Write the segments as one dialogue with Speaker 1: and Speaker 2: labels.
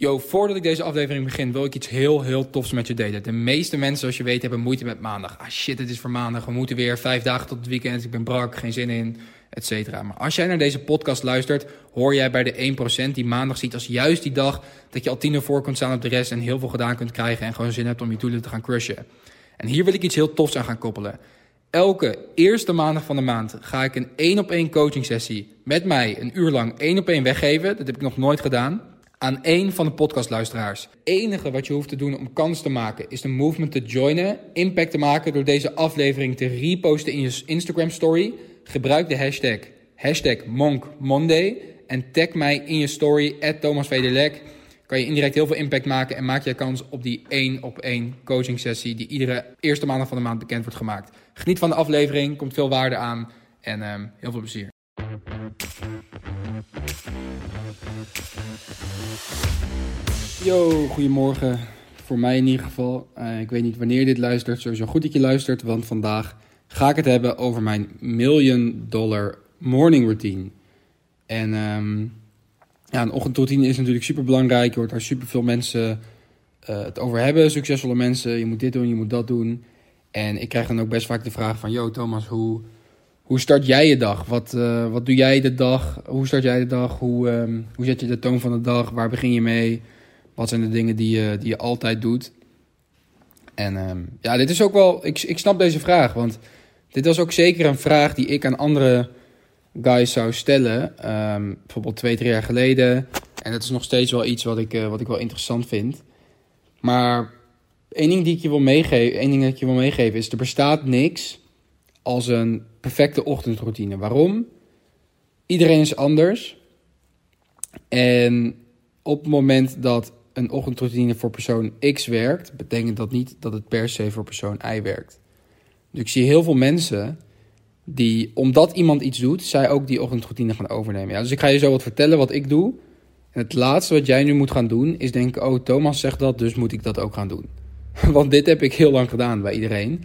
Speaker 1: Yo, voordat ik deze aflevering begin, wil ik iets heel, heel tofs met je delen. De meeste mensen, zoals je weet, hebben moeite met maandag. Ah shit, het is voor maandag. We moeten weer vijf dagen tot het weekend. Ik ben brak, geen zin in, et cetera. Maar als jij naar deze podcast luistert, hoor jij bij de 1% die maandag ziet als juist die dag dat je al tien voor kunt staan op de rest en heel veel gedaan kunt krijgen en gewoon zin hebt om je doelen te gaan crushen. En hier wil ik iets heel tofs aan gaan koppelen. Elke eerste maandag van de maand ga ik een één op één coaching sessie met mij een uur lang één op één weggeven. Dat heb ik nog nooit gedaan aan één van de podcastluisteraars. Het enige wat je hoeft te doen om kans te maken is de movement te joinen, impact te maken door deze aflevering te reposten in je Instagram story. Gebruik de hashtag, hashtag MonkMonday en tag mij in je story, Thomas Kan je indirect heel veel impact maken en maak je kans op die één op één coaching sessie die iedere eerste maandag van de maand bekend wordt gemaakt. Geniet van de aflevering, komt veel waarde aan en um, heel veel plezier. Yo, goedemorgen. Voor mij in ieder geval. Uh, ik weet niet wanneer dit luistert. Sowieso goed dat je luistert, want vandaag ga ik het hebben over mijn million dollar morning routine. En um, ja, een ochtendroutine is natuurlijk super belangrijk. Je hoort daar super veel mensen uh, het over hebben. Succesvolle mensen. Je moet dit doen, je moet dat doen. En ik krijg dan ook best vaak de vraag van: Yo, Thomas, hoe, hoe start jij je dag? Wat, uh, wat doe jij de dag? Hoe start jij de dag? Hoe, um, hoe zet je de toon van de dag? Waar begin je mee? Wat zijn de dingen die je, die je altijd doet? En um, ja, dit is ook wel. Ik, ik snap deze vraag. Want dit was ook zeker een vraag die ik aan andere guys zou stellen. Um, bijvoorbeeld twee, drie jaar geleden. En dat is nog steeds wel iets wat ik, uh, wat ik wel interessant vind. Maar één ding die ik je wil meegeven, één ding dat ik je wil meegeven is: er bestaat niks als een perfecte ochtendroutine. Waarom? Iedereen is anders. En op het moment dat een ochtendroutine voor persoon X werkt, betekent dat niet dat het per se voor persoon Y werkt. Dus ik zie heel veel mensen die, omdat iemand iets doet, zij ook die ochtendroutine gaan overnemen. Ja, dus ik ga je zo wat vertellen wat ik doe. En het laatste wat jij nu moet gaan doen, is denken: oh, Thomas zegt dat, dus moet ik dat ook gaan doen. Want dit heb ik heel lang gedaan bij iedereen.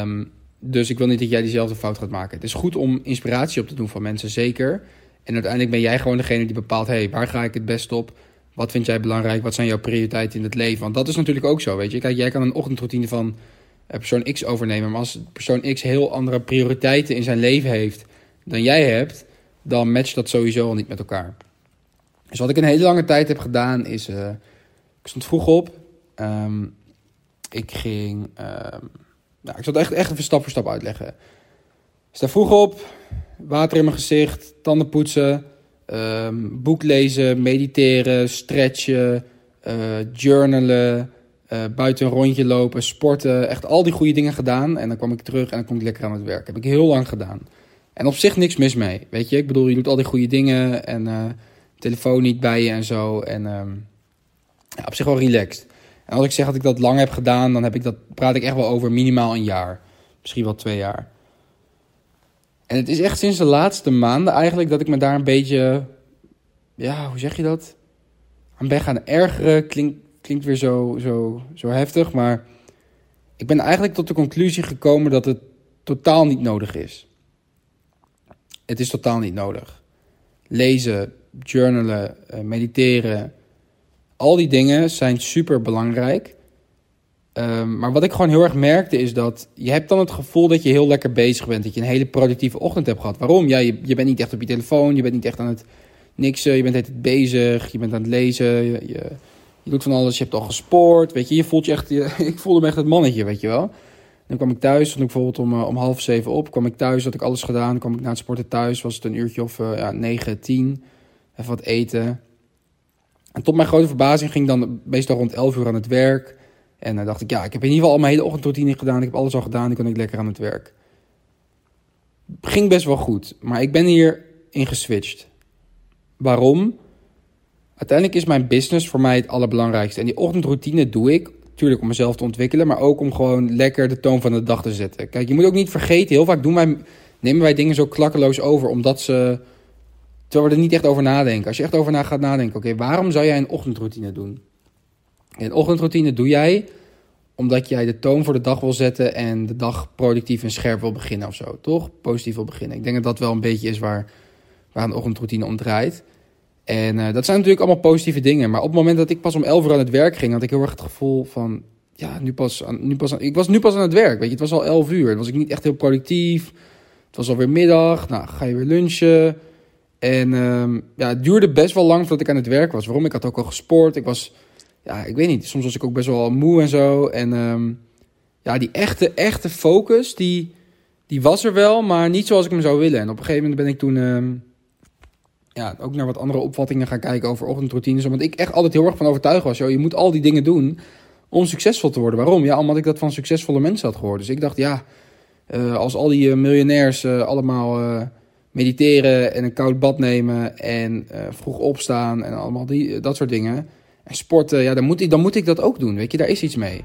Speaker 1: Um, dus ik wil niet dat jij diezelfde fout gaat maken. Het is goed om inspiratie op te doen van mensen, zeker. En uiteindelijk ben jij gewoon degene die bepaalt: hé, hey, waar ga ik het best op? Wat vind jij belangrijk? Wat zijn jouw prioriteiten in het leven? Want dat is natuurlijk ook zo, weet je. Kijk, jij kan een ochtendroutine van eh, persoon X overnemen. Maar als persoon X heel andere prioriteiten in zijn leven heeft dan jij hebt, dan matcht dat sowieso al niet met elkaar. Dus wat ik een hele lange tijd heb gedaan is, uh, ik stond vroeg op. Um, ik ging, um, nou, ik zal het echt, echt even stap voor stap uitleggen. Sta vroeg op, water in mijn gezicht, tanden poetsen, um, boek lezen, mediteren, stretchen, uh, journalen, uh, buiten een rondje lopen, sporten. Echt al die goede dingen gedaan. En dan kwam ik terug en dan kom ik lekker aan het werk. Heb ik heel lang gedaan. En op zich niks mis mee. Weet je, ik bedoel, je doet al die goede dingen en uh, telefoon niet bij je en zo. En ja, op zich wel relaxed. En als ik zeg dat ik dat lang heb gedaan, dan heb ik dat, praat ik echt wel over minimaal een jaar. Misschien wel twee jaar. En het is echt sinds de laatste maanden eigenlijk dat ik me daar een beetje, ja, hoe zeg je dat? Aan ben gaan ergeren. Klinkt, klinkt weer zo, zo, zo heftig, maar ik ben eigenlijk tot de conclusie gekomen dat het totaal niet nodig is. Het is totaal niet nodig. Lezen, journalen, eh, mediteren, al die dingen zijn super belangrijk. Um, maar wat ik gewoon heel erg merkte is dat je hebt dan het gevoel dat je heel lekker bezig bent. Dat je een hele productieve ochtend hebt gehad. Waarom? Ja, je, bent niet echt op je telefoon. Je bent niet echt aan het niksen. Je bent het bezig. Je bent aan het lezen. Je, je, doet van alles. Je hebt al gespoord. Weet je, je voelt je echt... Ik voelde me echt het mannetje, weet je wel. Dan kwam ik thuis, stond ik bijvoorbeeld om, uh, om half zeven op. Kwam ik thuis, had ik alles gedaan. Kwam ik na het sporten thuis. Was het een uurtje of uh, ja, negen, tien. Even wat eten. En tot mijn grote verbazing ging ik dan meestal rond 11 uur aan het werk. En dan dacht ik, ja, ik heb in ieder geval al mijn hele ochtendroutine gedaan. Ik heb alles al gedaan, dan kon ik lekker aan het werk. Ging best wel goed, maar ik ben hierin geswitcht. Waarom? Uiteindelijk is mijn business voor mij het allerbelangrijkste. En die ochtendroutine doe ik, natuurlijk om mezelf te ontwikkelen, maar ook om gewoon lekker de toon van de dag te zetten. Kijk, je moet ook niet vergeten, heel vaak doen wij, nemen wij dingen zo klakkeloos over, omdat ze Terwijl we er niet echt over nadenken. Als je echt over na gaat nadenken, oké, waarom zou jij een ochtendroutine doen? Een ochtendroutine doe jij omdat jij de toon voor de dag wil zetten en de dag productief en scherp wil beginnen of zo, toch? Positief wil beginnen. Ik denk dat dat wel een beetje is waar, waar een ochtendroutine om draait. En uh, dat zijn natuurlijk allemaal positieve dingen. Maar op het moment dat ik pas om 11 uur aan het werk ging, had ik heel erg het gevoel van. Ja, nu pas, nu pas ik was nu pas aan het werk. Weet je, het was al 11 uur. Dan was ik niet echt heel productief. Het was alweer middag. Nou, ga je weer lunchen. En um, ja, het duurde best wel lang voordat ik aan het werk was. Waarom? Ik had ook al gesport. Ik was, ja, ik weet niet. Soms was ik ook best wel moe en zo. En um, ja, die echte, echte focus, die, die was er wel, maar niet zoals ik hem zou willen. En op een gegeven moment ben ik toen um, ja, ook naar wat andere opvattingen gaan kijken over ochtendroutines. Omdat ik echt altijd heel erg van overtuigd was. Joh, je moet al die dingen doen om succesvol te worden. Waarom? Ja, omdat ik dat van succesvolle mensen had gehoord. Dus ik dacht, ja, uh, als al die uh, miljonairs uh, allemaal mediteren en een koud bad nemen en vroeg opstaan en allemaal die, dat soort dingen. En sporten, ja, dan moet, ik, dan moet ik dat ook doen. Weet je, daar is iets mee.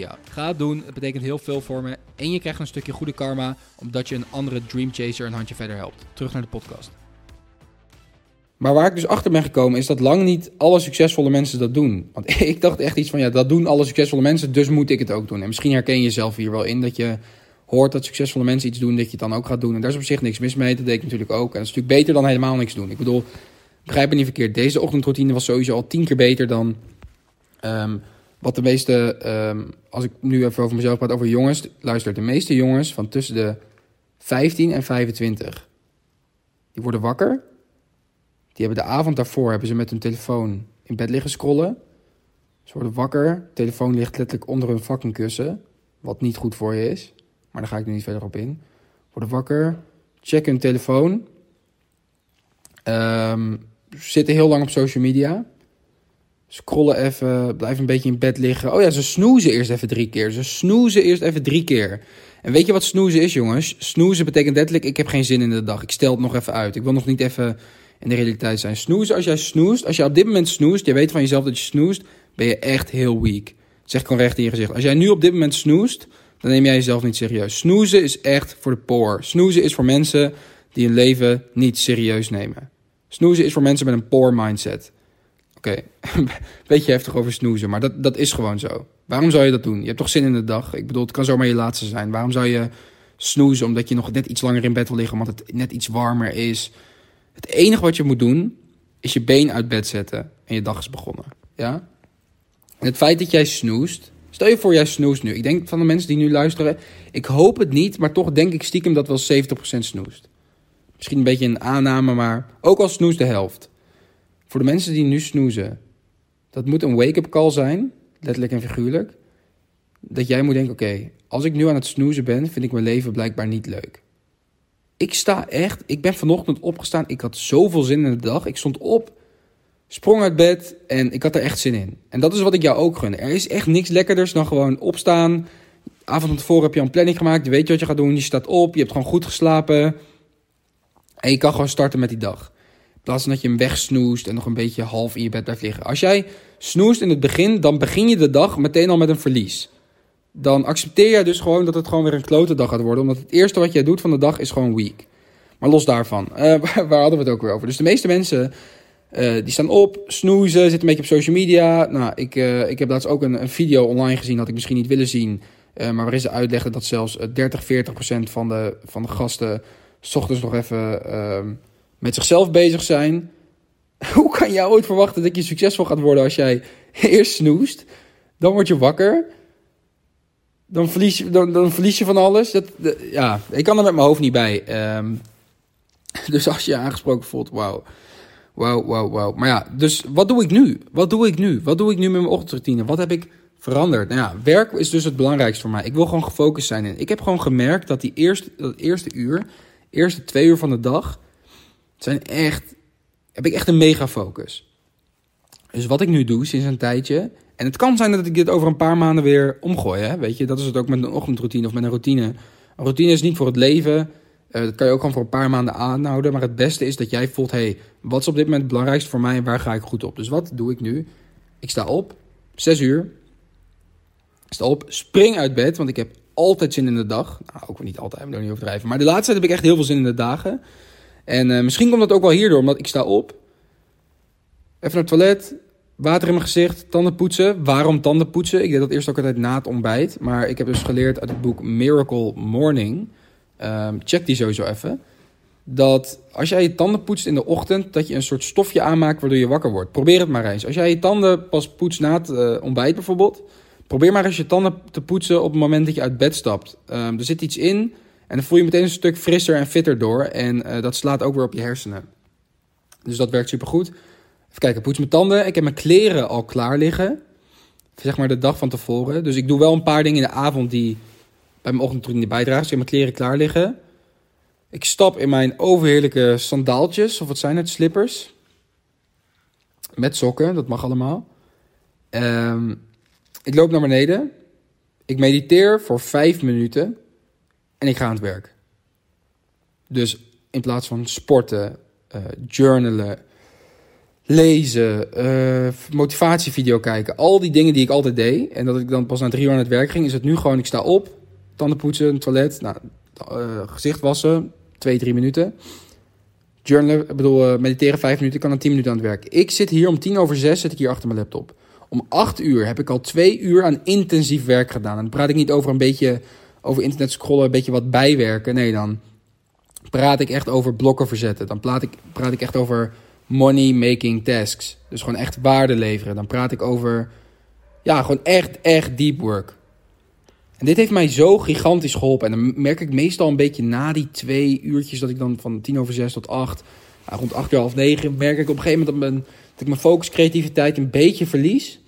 Speaker 1: Ga het doen, het betekent heel veel voor me. En je krijgt een stukje goede karma, omdat je een andere Dream Chaser een handje verder helpt. Terug naar de podcast. Maar waar ik dus achter ben gekomen is dat lang niet alle succesvolle mensen dat doen. Want ik dacht echt iets van, ja, dat doen alle succesvolle mensen, dus moet ik het ook doen. En misschien herken je jezelf hier wel in dat je hoort dat succesvolle mensen iets doen, dat je het dan ook gaat doen. En daar is op zich niks mis mee, dat deed ik natuurlijk ook. En dat is natuurlijk beter dan helemaal niks doen. Ik bedoel, begrijp me niet verkeerd, deze ochtendroutine was sowieso al tien keer beter dan... Um, wat de meeste, um, als ik nu even over mezelf praat, over jongens. Luister, de meeste jongens van tussen de 15 en 25. Die worden wakker. Die hebben de avond daarvoor hebben ze met hun telefoon in bed liggen scrollen. Ze worden wakker. telefoon ligt letterlijk onder hun fucking kussen. Wat niet goed voor je is. Maar daar ga ik nu niet verder op in. Worden wakker. Checken hun telefoon. Um, zitten heel lang op social media. Scrollen even, blijven een beetje in bed liggen. Oh ja, ze snoezen eerst even drie keer. Ze snoezen eerst even drie keer. En weet je wat snoezen is, jongens? Snoezen betekent letterlijk, ik heb geen zin in de dag. Ik stel het nog even uit. Ik wil nog niet even in de realiteit zijn. Snoezen, als jij snoest, als jij op dit moment snoest, je weet van jezelf dat je snoest, ben je echt heel weak. Zeg gewoon recht in je gezicht. Als jij nu op dit moment snoest, dan neem jij jezelf niet serieus. Snoezen is echt voor de poor. Snoezen is voor mensen die hun leven niet serieus nemen. Snoezen is voor mensen met een poor mindset. Oké, okay. beetje heftig over snoezen, maar dat, dat is gewoon zo. Waarom zou je dat doen? Je hebt toch zin in de dag? Ik bedoel, het kan zomaar je laatste zijn. Waarom zou je snoezen omdat je nog net iets langer in bed wil liggen, omdat het net iets warmer is? Het enige wat je moet doen, is je been uit bed zetten en je dag is begonnen. Ja? Het feit dat jij snoest, stel je voor jij snoest nu. Ik denk van de mensen die nu luisteren, ik hoop het niet, maar toch denk ik stiekem dat wel 70% snoest. Misschien een beetje een aanname, maar ook al snoest de helft. Voor de mensen die nu snoezen, dat moet een wake-up call zijn, letterlijk en figuurlijk. Dat jij moet denken: oké, als ik nu aan het snoezen ben, vind ik mijn leven blijkbaar niet leuk. Ik sta echt, ik ben vanochtend opgestaan, ik had zoveel zin in de dag. Ik stond op, sprong uit bed en ik had er echt zin in. En dat is wat ik jou ook gun. Er is echt niks lekkerders dan gewoon opstaan. Avond van tevoren heb je een planning gemaakt, je weet wat je gaat doen, je staat op, je hebt gewoon goed geslapen. En je kan gewoon starten met die dag. In plaats van dat je hem wegsnoest en nog een beetje half in je bed blijft liggen. Als jij snoest in het begin, dan begin je de dag meteen al met een verlies. Dan accepteer jij dus gewoon dat het gewoon weer een klote dag gaat worden. Omdat het eerste wat jij doet van de dag is gewoon weak. Maar los daarvan, uh, waar, hadden we het ook weer over? Dus de meeste mensen uh, die staan op, snoezen, zitten een beetje op social media. Nou, ik, uh, ik heb laatst ook een, een, video online gezien, dat ik misschien niet willen zien. maar waarin ze uitleggen dat zelfs 30, 40 procent van de, van de gasten... S ochtends nog even ehm, met zichzelf bezig zijn. Hoe kan jij ooit verwachten dat je succesvol gaat worden als jij eerst snoest, dan word je wakker, dan verlies je, dan, dan verlies je van alles? Dat, ja, ik kan er met mijn hoofd niet bij. Um, dus als je je aangesproken voelt, wauw. Wauw, wauw, wauw. Maar ja, dus wat doe ik nu? Wat doe ik nu? Wat doe ik nu met mijn ochtendroutine? Wat heb ik veranderd? Nou ja, werk is dus het belangrijkste voor mij. Ik wil gewoon gefocust zijn. En ik heb gewoon gemerkt dat die eerste, dat eerste uur, eerste twee uur van de dag zijn echt, heb ik echt een mega focus. Dus wat ik nu doe sinds een tijdje, en het kan zijn dat ik dit over een paar maanden weer omgooi, hè? weet je, dat is het ook met een ochtendroutine of met een routine. Een routine is niet voor het leven, Uh, dat kan je ook gewoon voor een paar maanden aanhouden. Maar het beste is dat jij voelt: hey, wat is op dit moment het belangrijkste voor mij en waar ga ik goed op? Dus wat doe ik nu? Ik sta op, 6 uur. Ik sta op, spring uit bed, want ik heb altijd zin in de dag. Nou, ook niet altijd, ik moet niet overdrijven. Maar de laatste tijd heb ik echt heel veel zin in de dagen. En uh, misschien komt dat ook wel hierdoor, omdat ik sta op. Even naar het toilet, water in mijn gezicht, tanden poetsen. Waarom tanden poetsen? Ik deed dat eerst ook altijd na het ontbijt. Maar ik heb dus geleerd uit het boek Miracle Morning. Um, check die sowieso even. Dat als jij je tanden poetst in de ochtend, dat je een soort stofje aanmaakt waardoor je wakker wordt. Probeer het maar eens. Als jij je tanden pas poetst na het uh, ontbijt bijvoorbeeld, probeer maar eens je tanden te poetsen op het moment dat je uit bed stapt. Um, er zit iets in en dan voel je meteen een stuk frisser en fitter door. En uh, dat slaat ook weer op je hersenen. Dus dat werkt supergoed. Even kijken, poets mijn tanden. Ik heb mijn kleren al klaar liggen. Zeg maar de dag van tevoren. Dus ik doe wel een paar dingen in de avond die bij mijn ochtendroutine bijdragen. Dus ik heb mijn kleren klaar liggen. Ik stap in mijn overheerlijke sandaaltjes, of wat zijn het, slippers. Met sokken, dat mag allemaal. Um, ik loop naar beneden. Ik mediteer voor vijf minuten. En ik ga aan het werk. Dus in plaats van sporten, uh, journalen, lezen, uh, motivatievideo kijken. Al die dingen die ik altijd deed. En dat ik dan pas na drie uur aan het werk ging. Is het nu gewoon, ik sta op. Tanden poetsen, toilet. Nou, uh, gezicht wassen. Twee, drie minuten. Journalen, ik bedoel, mediteren vijf minuten. Ik kan dan tien minuten aan het werk. Ik zit hier om tien over zes, zit ik hier achter mijn laptop. Om acht uur heb ik al twee uur aan intensief werk gedaan. En dan praat ik niet over een beetje over internet scrollen, een beetje wat bijwerken. Nee, dan praat ik echt over blokken verzetten. Dan praat ik, praat ik echt over money making tasks. Dus gewoon echt waarde leveren. Dan praat ik over, ja, gewoon echt, echt deep work. En dit heeft mij zo gigantisch geholpen. En dan merk ik meestal een beetje na die twee uurtjes dat ik dan van tien over zes tot acht, rond acht uur half negen, merk ik op een gegeven moment dat, mijn, dat ik mijn focus, creativiteit een beetje verlies.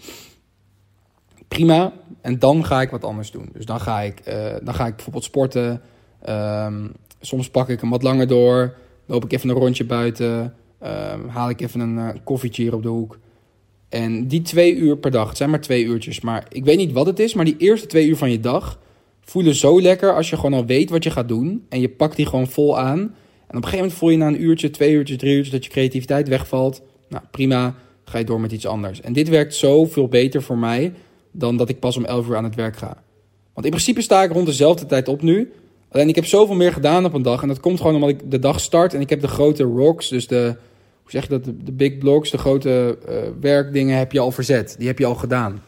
Speaker 1: Prima. En dan ga ik wat anders doen. Dus dan ga ik, uh, dan ga ik bijvoorbeeld sporten. Um, soms pak ik hem wat langer door. Loop ik even een rondje buiten. Um, haal ik even een uh, koffietje hier op de hoek. En die twee uur per dag, het zijn maar twee uurtjes. Maar ik weet niet wat het is, maar die eerste twee uur van je dag voelen zo lekker als je gewoon al weet wat je gaat doen. En je pakt die gewoon vol aan. En op een gegeven moment voel je na een uurtje, twee uurtjes, drie uurtjes dat je creativiteit wegvalt. Nou, prima, ga je door met iets anders. En dit werkt zoveel beter voor mij dan dat ik pas om 11 uur aan het werk ga. Want in principe sta ik rond dezelfde tijd op nu. Alleen ik heb zoveel meer gedaan op een dag. En dat komt gewoon omdat ik de dag start en ik heb de grote rocks, dus de, hoe zeg je dat, de, big blocks, de grote uh, werkdingen heb je al verzet. Die heb je al gedaan.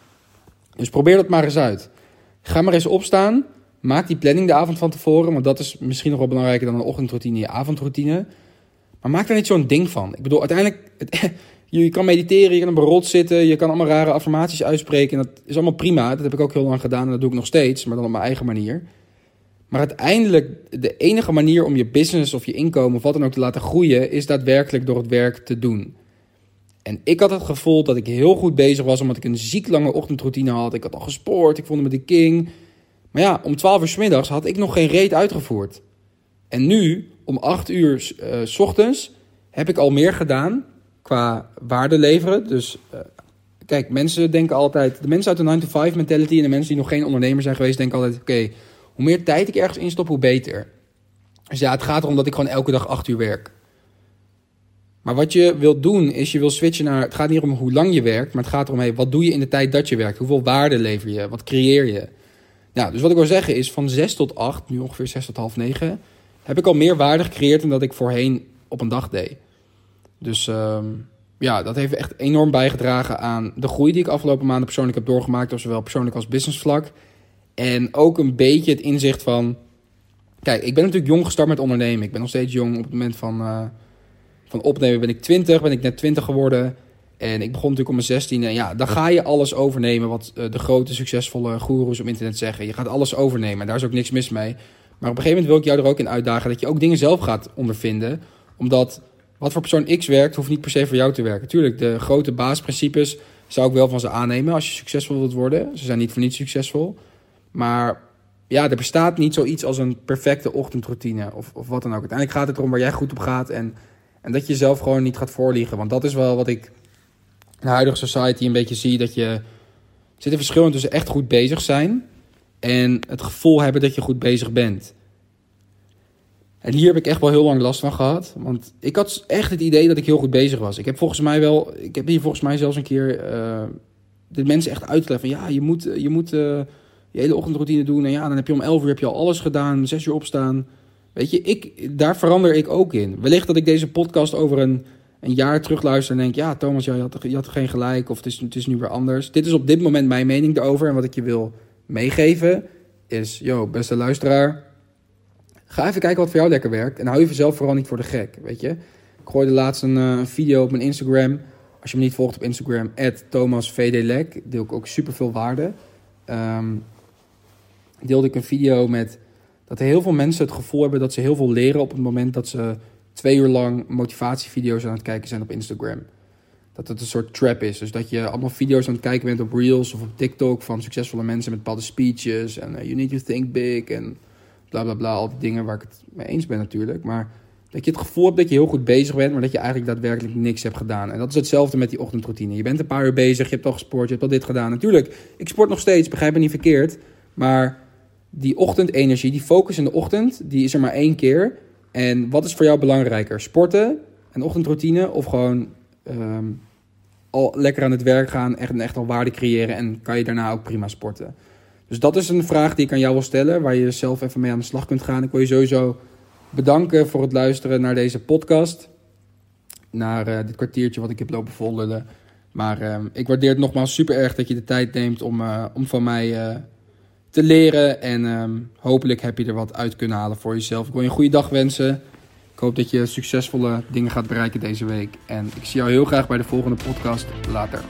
Speaker 1: Dus probeer dat maar eens uit. Ga maar eens opstaan. Maak die planning de avond van tevoren, want dat is misschien nog wel belangrijker dan een ochtendroutine, je avondroutine. Maar maak daar niet zo'n ding van. Ik bedoel, uiteindelijk, je kan mediteren, je kan op een rot zitten, je kan allemaal rare affirmaties uitspreken. En dat is allemaal prima. Dat heb ik ook heel lang gedaan en dat doe ik nog steeds, maar dan op mijn eigen manier. Maar uiteindelijk, de enige manier om je business of je inkomen of wat dan ook te laten groeien, is daadwerkelijk door het werk te doen. En ik had het gevoel dat ik heel goed bezig was, omdat ik een ziek lange ochtendroutine had. Ik had al gespoord, ik vond me de king. Maar ja, om 12 uur s middags had ik nog geen reet uitgevoerd. En nu, om 8 uur uh, s ochtends, heb ik al meer gedaan qua waarde leveren. Dus uh, kijk, mensen denken altijd, de mensen uit de 9 to 5 mentality en de mensen die nog geen ondernemer zijn geweest, denken altijd: oké, hoe meer tijd ik ergens instop, hoe beter. Dus ja, het gaat erom dat ik gewoon elke dag 8 uur werk. Maar wat je wilt doen, is je wil switchen naar. Het gaat niet om hoe lang je werkt, maar het gaat erom: wat doe je in de tijd dat je werkt? Hoeveel waarde lever je? Wat creëer je? Nou, dus wat ik wil zeggen is: van 6 tot 8, nu ongeveer 6 tot half 9, heb ik al meer waarde gecreëerd dan dat ik voorheen op een dag deed. Dus um, ja, dat heeft echt enorm bijgedragen aan de groei die ik afgelopen maanden persoonlijk heb doorgemaakt, op zowel persoonlijk als businessvlak. En ook een beetje het inzicht van. Kijk, ik ben natuurlijk jong gestart met ondernemen. Ik ben nog steeds jong. Op het moment van, uh, van opnemen ben ik 20, ben ik net 20 geworden. En ik begon natuurlijk om mijn 16. En ja, dan ga je alles overnemen wat uh, de grote succesvolle goeroes op internet zeggen. Je gaat alles overnemen. En daar is ook niks mis mee. Maar op een gegeven moment wil ik jou er ook in uitdagen dat je ook dingen zelf gaat ondervinden. Omdat wat voor persoon X werkt, hoeft niet per se voor jou te werken. Tuurlijk, de grote basisprincipes zou ik wel van ze aannemen als je succesvol wilt worden. Ze zijn niet voor niets succesvol. Maar ja, er bestaat niet zoiets als een perfecte ochtendroutine of, of wat dan ook. Uiteindelijk gaat het erom waar jij goed op gaat en, en dat je jezelf gewoon niet gaat voorliegen. Want dat is wel wat ik in de huidige society een beetje zie. Dat je, zit een verschil tussen echt goed bezig zijn en het gevoel hebben dat je goed bezig bent. En hier heb ik echt wel heel lang last van gehad. Want ik had echt het idee dat ik heel goed bezig was. Ik heb volgens mij wel, ik heb hier volgens mij zelfs een keer uh, de mensen echt uitgelegd van ja, je moet, je moet uh, je hele ochtendroutine doen. En ja, dan heb je om 11 uur heb je al alles gedaan, 6 uur opstaan. Weet je, ik, daar verander ik ook in. Wellicht dat ik deze podcast over een, een jaar terugluister en denk... ja, Thomas, ja, je, had, je had geen gelijk of het is, het is nu weer anders. Dit is op dit moment mijn mening erover. En wat ik je wil meegeven is... yo, beste luisteraar, ga even kijken wat voor jou lekker werkt. En hou je zelf vooral niet voor de gek, weet je. Ik gooide laatst een uh, video op mijn Instagram. Als je me niet volgt op Instagram, ThomasVDLek, deel ik ook super veel waarde. Um, deelde ik een video met dat heel veel mensen het gevoel hebben dat ze heel veel leren op het moment dat ze twee uur lang motivatievideo's aan het kijken zijn op Instagram. Dat het een soort trap is. Dus dat je allemaal video's aan het kijken bent op Reels of op TikTok van succesvolle mensen met bepaalde speeches. En uh, you need to think big en bla bla. Al die dingen waar ik het mee eens ben natuurlijk. Maar dat je het gevoel hebt dat je heel goed bezig bent, maar dat je eigenlijk daadwerkelijk niks hebt gedaan. En dat is hetzelfde met die ochtendroutine. Je bent een paar uur bezig, je hebt al gesport, je hebt al dit gedaan. Natuurlijk, ik sport nog steeds, begrijp me niet verkeerd. Maar die ochtendenergie, die focus in de ochtend, die is er maar één keer. En wat is voor jou belangrijker? Sporten, een ochtendroutine of gewoon ehm, al lekker aan het werk gaan, echt, echt al waarde creëren en kan je daarna ook prima sporten? Dus dat is een vraag die ik aan jou wil stellen, waar je zelf even mee aan de slag kunt gaan. Ik wil je sowieso bedanken voor het luisteren naar deze podcast. Naar uh, dit kwartiertje wat ik heb lopen volgen. Maar uh, ik waardeer het nogmaals super erg dat je de tijd neemt om, uh, om van mij eh, te leren. En um, hopelijk heb je er wat uit kunnen halen voor jezelf. Ik wil je een goede dag wensen. Ik hoop dat je succesvolle dingen gaat bereiken deze week. En ik zie jou heel graag bij de volgende podcast. Later.